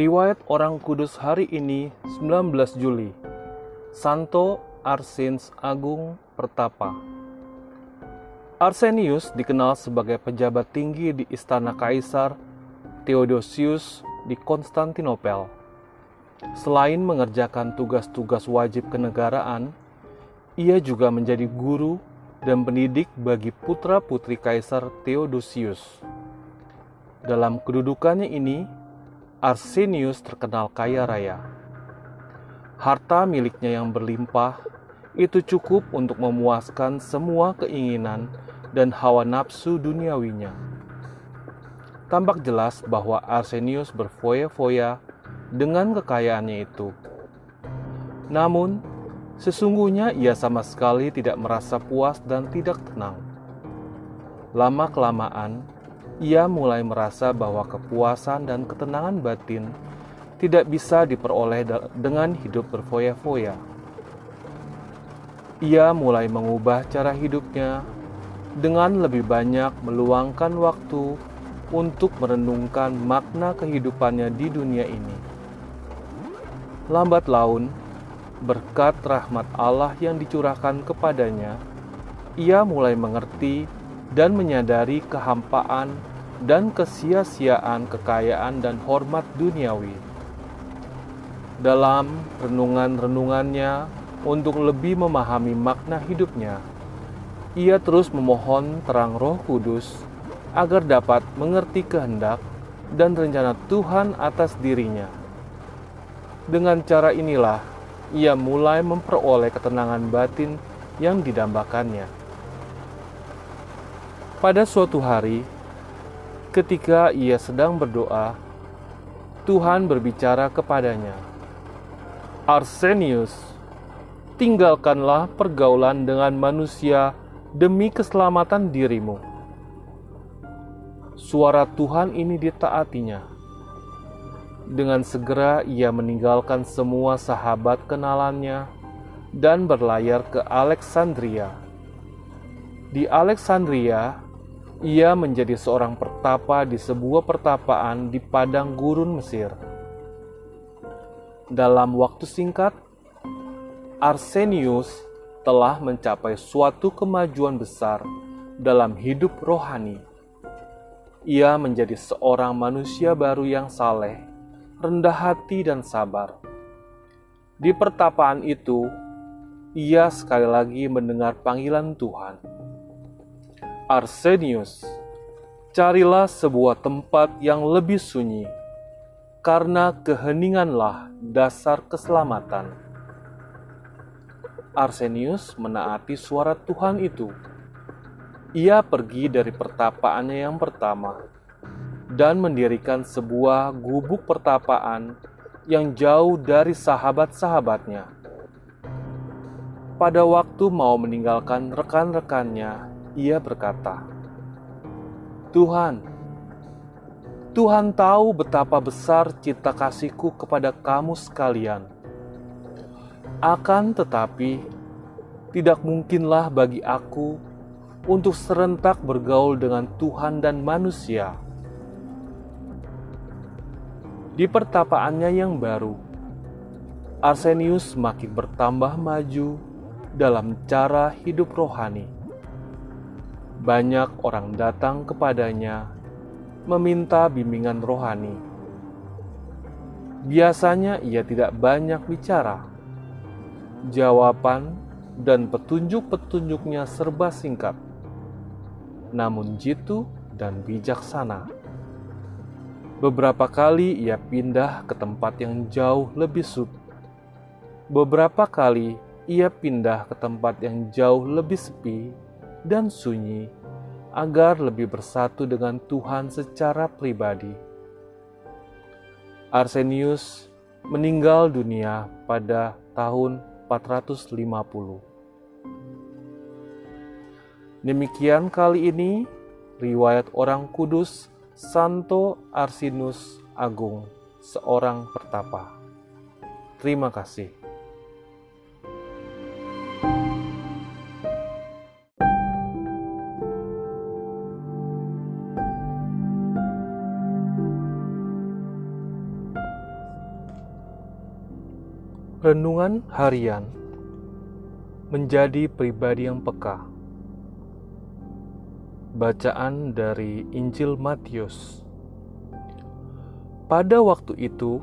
Riwayat Orang Kudus hari ini 19 Juli Santo Arsens Agung Pertapa Arsenius dikenal sebagai pejabat tinggi di istana Kaisar Theodosius di Konstantinopel. Selain mengerjakan tugas-tugas wajib kenegaraan, ia juga menjadi guru dan pendidik bagi putra-putri Kaisar Theodosius. Dalam kedudukannya ini, Arsenius terkenal kaya raya. Harta miliknya yang berlimpah itu cukup untuk memuaskan semua keinginan dan hawa nafsu duniawinya. Tampak jelas bahwa Arsenius berfoya-foya dengan kekayaannya itu. Namun, sesungguhnya ia sama sekali tidak merasa puas dan tidak tenang. Lama-kelamaan, ia mulai merasa bahwa kepuasan dan ketenangan batin tidak bisa diperoleh dengan hidup berfoya-foya. Ia mulai mengubah cara hidupnya dengan lebih banyak meluangkan waktu untuk merenungkan makna kehidupannya di dunia ini. Lambat laun, berkat rahmat Allah yang dicurahkan kepadanya, ia mulai mengerti dan menyadari kehampaan dan kesia-siaan kekayaan dan hormat duniawi. Dalam renungan-renungannya untuk lebih memahami makna hidupnya, ia terus memohon terang Roh Kudus agar dapat mengerti kehendak dan rencana Tuhan atas dirinya. Dengan cara inilah ia mulai memperoleh ketenangan batin yang didambakannya. Pada suatu hari, Ketika ia sedang berdoa, Tuhan berbicara kepadanya, "Arsenius, tinggalkanlah pergaulan dengan manusia demi keselamatan dirimu." Suara Tuhan ini ditaatinya. Dengan segera ia meninggalkan semua sahabat kenalannya dan berlayar ke Alexandria. Di Alexandria, ia menjadi seorang pertapa di sebuah pertapaan di padang gurun Mesir. Dalam waktu singkat, Arsenius telah mencapai suatu kemajuan besar dalam hidup rohani. Ia menjadi seorang manusia baru yang saleh, rendah hati, dan sabar. Di pertapaan itu, ia sekali lagi mendengar panggilan Tuhan Arsenius, carilah sebuah tempat yang lebih sunyi, karena keheninganlah dasar keselamatan. Arsenius menaati suara Tuhan itu. Ia pergi dari pertapaannya yang pertama dan mendirikan sebuah gubuk pertapaan yang jauh dari sahabat-sahabatnya. Pada waktu mau meninggalkan rekan-rekannya ia berkata, "Tuhan, Tuhan tahu betapa besar cinta kasihku kepada kamu sekalian. Akan tetapi, tidak mungkinlah bagi aku untuk serentak bergaul dengan Tuhan dan manusia." Di pertapaannya yang baru, Arsenius makin bertambah maju dalam cara hidup rohani banyak orang datang kepadanya meminta bimbingan rohani. Biasanya ia tidak banyak bicara. Jawaban dan petunjuk-petunjuknya serba singkat, namun jitu dan bijaksana. Beberapa kali ia pindah ke tempat yang jauh lebih sub. Beberapa kali ia pindah ke tempat yang jauh lebih sepi dan sunyi agar lebih bersatu dengan Tuhan secara pribadi. Arsenius meninggal dunia pada tahun 450. Demikian kali ini riwayat orang kudus Santo Arsinus Agung, seorang pertapa. Terima kasih. Renungan harian menjadi pribadi yang peka. Bacaan dari Injil Matius. Pada waktu itu,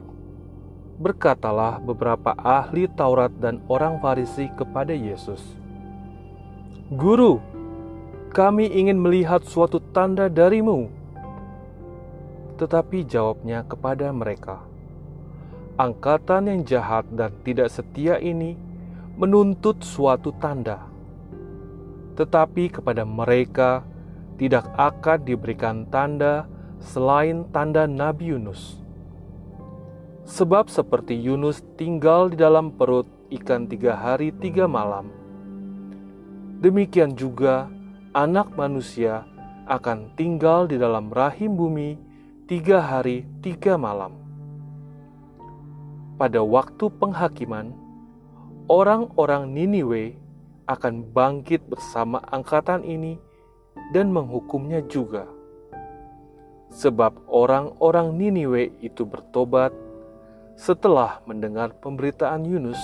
berkatalah beberapa ahli Taurat dan orang Farisi kepada Yesus, "Guru, kami ingin melihat suatu tanda darimu." Tetapi jawabnya kepada mereka, angkatan yang jahat dan tidak setia ini menuntut suatu tanda, tetapi kepada mereka tidak akan diberikan tanda selain tanda Nabi Yunus. Sebab seperti Yunus tinggal di dalam perut ikan tiga hari tiga malam, demikian juga anak manusia akan tinggal di dalam rahim bumi tiga hari tiga malam pada waktu penghakiman, orang-orang Niniwe akan bangkit bersama angkatan ini dan menghukumnya juga. Sebab orang-orang Niniwe itu bertobat setelah mendengar pemberitaan Yunus,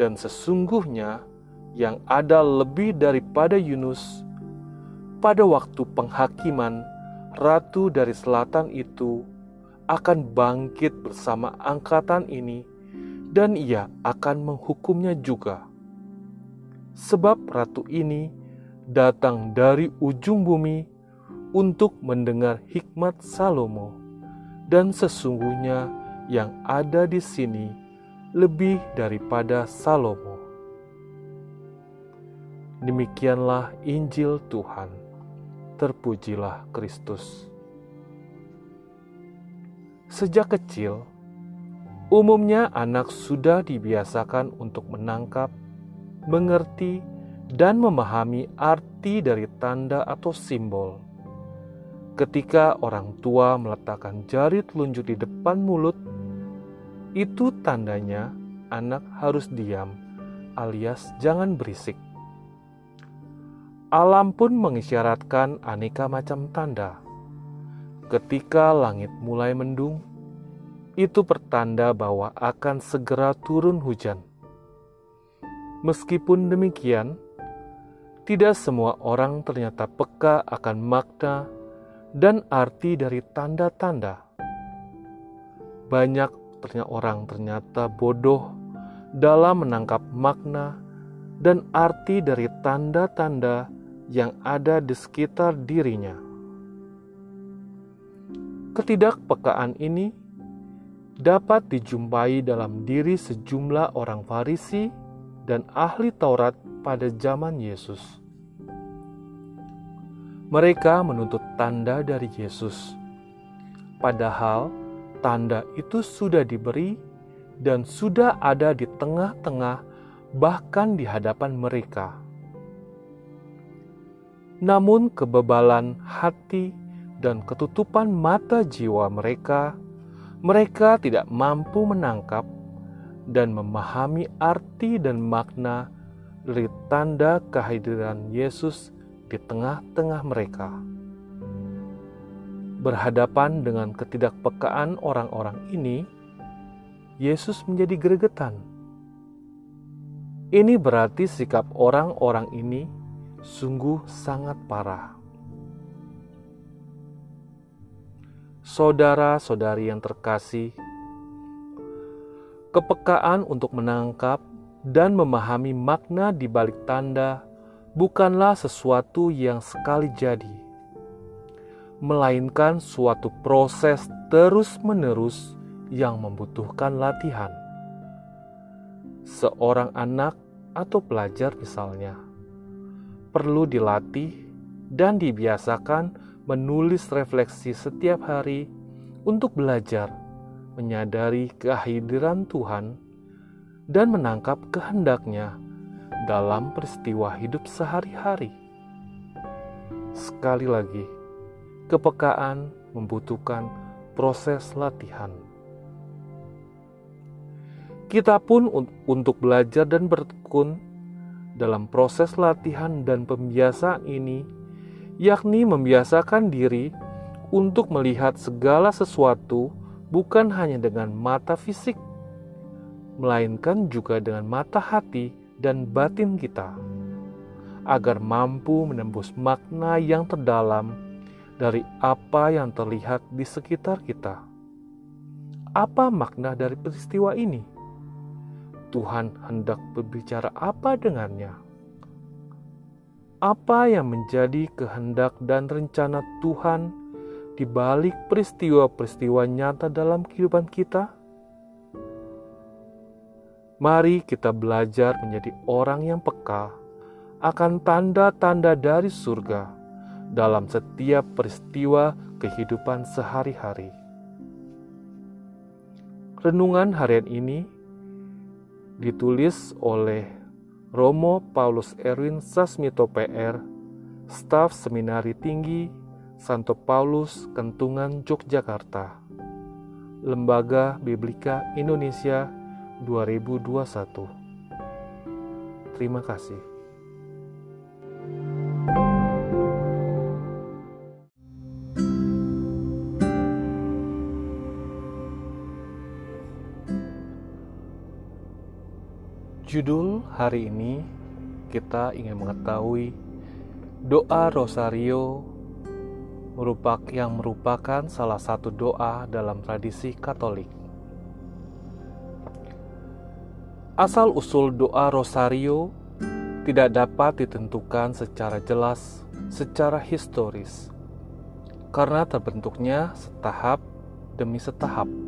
dan sesungguhnya yang ada lebih daripada Yunus. Pada waktu penghakiman, ratu dari selatan itu akan bangkit bersama angkatan ini, dan ia akan menghukumnya juga. Sebab ratu ini datang dari ujung bumi untuk mendengar hikmat Salomo, dan sesungguhnya yang ada di sini lebih daripada Salomo. Demikianlah Injil Tuhan. Terpujilah Kristus. Sejak kecil, umumnya anak sudah dibiasakan untuk menangkap, mengerti, dan memahami arti dari tanda atau simbol. Ketika orang tua meletakkan jari telunjuk di depan mulut, itu tandanya anak harus diam, alias jangan berisik. Alam pun mengisyaratkan aneka macam tanda Ketika langit mulai mendung, itu pertanda bahwa akan segera turun hujan. Meskipun demikian, tidak semua orang ternyata peka akan makna dan arti dari tanda-tanda. Banyak ternyata orang ternyata bodoh dalam menangkap makna dan arti dari tanda-tanda yang ada di sekitar dirinya. Ketidakpekaan ini dapat dijumpai dalam diri sejumlah orang Farisi dan ahli Taurat pada zaman Yesus. Mereka menuntut tanda dari Yesus, padahal tanda itu sudah diberi dan sudah ada di tengah-tengah, bahkan di hadapan mereka. Namun, kebebalan hati dan ketutupan mata jiwa mereka, mereka tidak mampu menangkap dan memahami arti dan makna dari tanda kehadiran Yesus di tengah-tengah mereka. Berhadapan dengan ketidakpekaan orang-orang ini, Yesus menjadi gregetan. Ini berarti sikap orang-orang ini sungguh sangat parah. Saudara-saudari yang terkasih, kepekaan untuk menangkap dan memahami makna di balik tanda bukanlah sesuatu yang sekali jadi, melainkan suatu proses terus-menerus yang membutuhkan latihan. Seorang anak atau pelajar, misalnya, perlu dilatih dan dibiasakan menulis refleksi setiap hari untuk belajar menyadari kehadiran Tuhan dan menangkap kehendaknya dalam peristiwa hidup sehari-hari. Sekali lagi, kepekaan membutuhkan proses latihan. Kita pun untuk belajar dan bertekun dalam proses latihan dan pembiasaan ini yakni membiasakan diri untuk melihat segala sesuatu bukan hanya dengan mata fisik, melainkan juga dengan mata hati dan batin kita, agar mampu menembus makna yang terdalam dari apa yang terlihat di sekitar kita. Apa makna dari peristiwa ini? Tuhan hendak berbicara apa dengannya? Apa yang menjadi kehendak dan rencana Tuhan di balik peristiwa-peristiwa nyata dalam kehidupan kita? Mari kita belajar menjadi orang yang peka akan tanda-tanda dari surga dalam setiap peristiwa kehidupan sehari-hari. Renungan harian ini ditulis oleh Romo Paulus Erwin Sasmito PR, staf Seminari Tinggi Santo Paulus Kentungan Yogyakarta, Lembaga Biblika Indonesia 2021. Terima kasih. Judul hari ini kita ingin mengetahui doa Rosario merupakan yang merupakan salah satu doa dalam tradisi Katolik. Asal-usul doa rosario tidak dapat ditentukan secara jelas secara historis karena terbentuknya setahap demi setahap.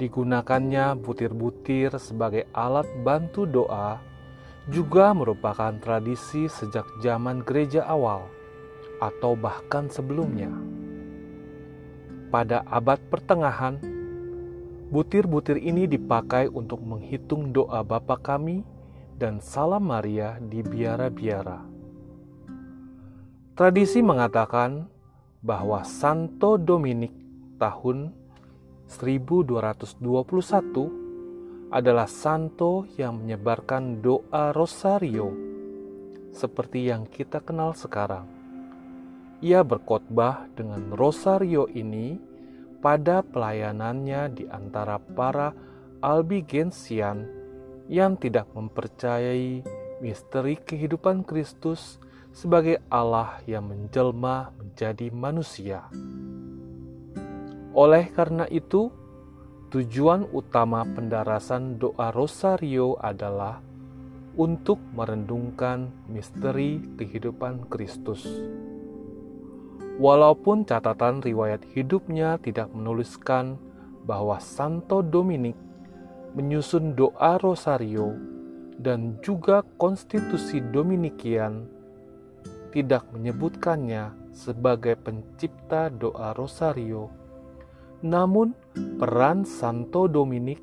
Digunakannya butir-butir sebagai alat bantu doa juga merupakan tradisi sejak zaman gereja awal atau bahkan sebelumnya. Pada abad pertengahan, Butir-butir ini dipakai untuk menghitung doa Bapa kami dan salam Maria di biara-biara. Tradisi mengatakan bahwa Santo Dominik tahun 1221 adalah santo yang menyebarkan doa rosario seperti yang kita kenal sekarang. Ia berkhotbah dengan rosario ini pada pelayanannya di antara para albigensian yang tidak mempercayai misteri kehidupan Kristus sebagai Allah yang menjelma menjadi manusia. Oleh karena itu, tujuan utama pendarasan doa rosario adalah untuk merendungkan misteri kehidupan Kristus. Walaupun catatan riwayat hidupnya tidak menuliskan bahwa Santo Dominik menyusun doa rosario dan juga konstitusi Dominikian tidak menyebutkannya sebagai pencipta doa rosario. Namun, peran Santo Dominik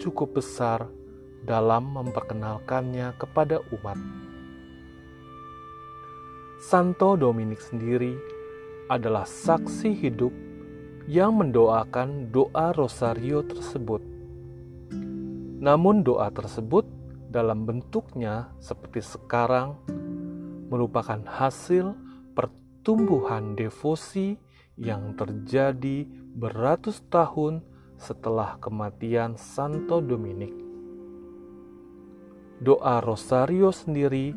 cukup besar dalam memperkenalkannya kepada umat. Santo Dominik sendiri adalah saksi hidup yang mendoakan doa rosario tersebut. Namun, doa tersebut dalam bentuknya seperti sekarang merupakan hasil pertumbuhan devosi yang terjadi beratus tahun setelah kematian Santo Dominik. Doa rosario sendiri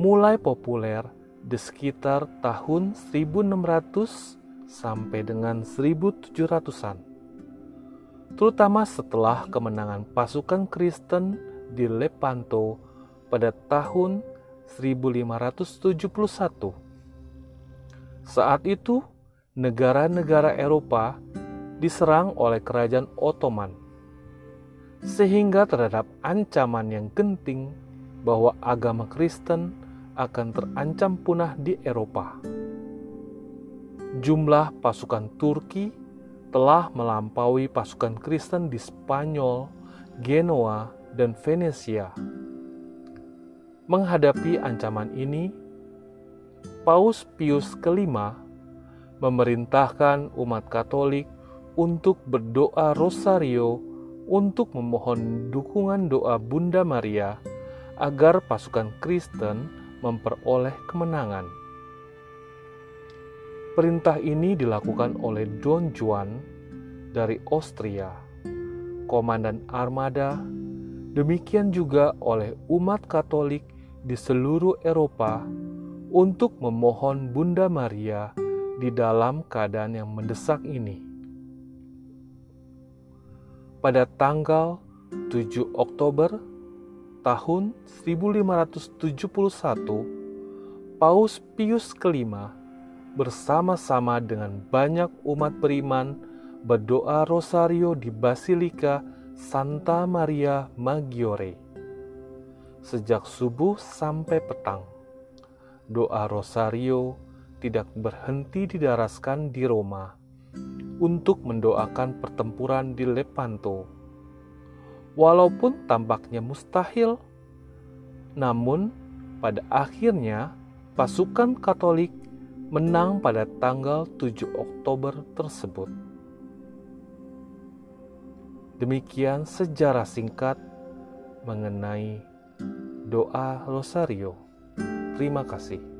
mulai populer di sekitar tahun 1600 sampai dengan 1700-an. Terutama setelah kemenangan pasukan Kristen di Lepanto pada tahun 1571. Saat itu, negara-negara Eropa diserang oleh kerajaan Ottoman, sehingga terhadap ancaman yang genting bahwa agama Kristen akan terancam punah di Eropa. Jumlah pasukan Turki telah melampaui pasukan Kristen di Spanyol, Genoa, dan Venesia. Menghadapi ancaman ini, Paus Pius kelima memerintahkan umat Katolik untuk berdoa rosario untuk memohon dukungan doa Bunda Maria agar pasukan Kristen memperoleh kemenangan. Perintah ini dilakukan oleh Don Juan dari Austria komandan armada, demikian juga oleh umat Katolik di seluruh Eropa untuk memohon Bunda Maria di dalam keadaan yang mendesak ini. Pada tanggal 7 Oktober tahun 1571, Paus Pius kelima bersama-sama dengan banyak umat beriman berdoa rosario di Basilika Santa Maria Maggiore sejak subuh sampai petang. Doa rosario tidak berhenti didaraskan di Roma untuk mendoakan pertempuran di Lepanto. Walaupun tampaknya mustahil, namun pada akhirnya pasukan Katolik menang pada tanggal 7 Oktober tersebut. Demikian sejarah singkat mengenai doa rosario. Terima kasih.